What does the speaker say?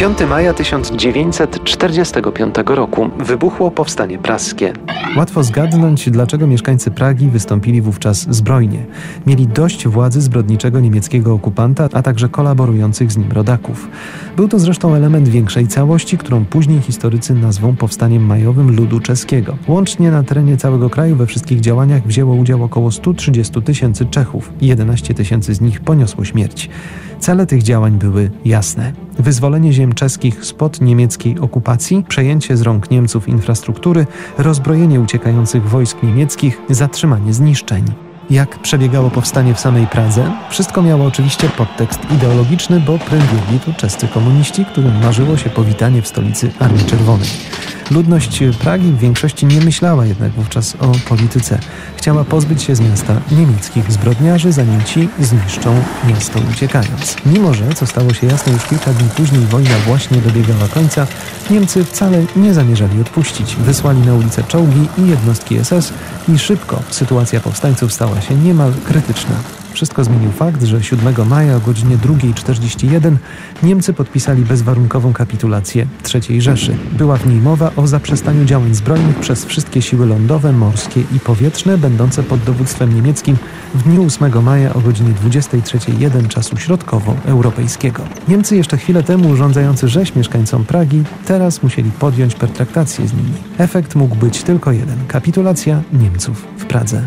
5 maja 1945 roku wybuchło powstanie praskie. Łatwo zgadnąć, dlaczego mieszkańcy Pragi wystąpili wówczas zbrojnie. Mieli dość władzy zbrodniczego niemieckiego okupanta, a także kolaborujących z nim rodaków. Był to zresztą element większej całości, którą później historycy nazwą powstaniem majowym ludu czeskiego. Łącznie na terenie całego kraju we wszystkich działaniach wzięło udział około 130 tysięcy Czechów. 11 tysięcy z nich poniosło śmierć. Cele tych działań były jasne. Wyzwolenie ziem czeskich spod niemieckiej okupacji, przejęcie z rąk Niemców infrastruktury, rozbrojenie uciekających wojsk niemieckich, zatrzymanie zniszczeń. Jak przebiegało powstanie w samej Pradze? Wszystko miało oczywiście podtekst ideologiczny, bo prędli tu czescy komuniści, którym marzyło się powitanie w stolicy Armii Czerwonej. Ludność Pragi w większości nie myślała jednak wówczas o polityce. Chciała pozbyć się z miasta niemieckich zbrodniarzy, zanim ci zniszczą miasto uciekając. Mimo, że, co stało się jasne już kilka dni później, wojna właśnie dobiegała końca, Niemcy wcale nie zamierzali odpuścić. Wysłali na ulicę czołgi i jednostki SS i szybko sytuacja powstańców stała się niemal krytyczna. Wszystko zmienił fakt, że 7 maja o godzinie 2.41 Niemcy podpisali bezwarunkową kapitulację III Rzeszy. Była w niej mowa o zaprzestaniu działań zbrojnych przez wszystkie siły lądowe, morskie i powietrzne będące pod dowództwem niemieckim w dniu 8 maja o godzinie 23.01 czasu środkowo-europejskiego. Niemcy jeszcze chwilę temu urządzający rzeź mieszkańcom Pragi teraz musieli podjąć pertraktację z nimi. Efekt mógł być tylko jeden – kapitulacja Niemców w Pradze.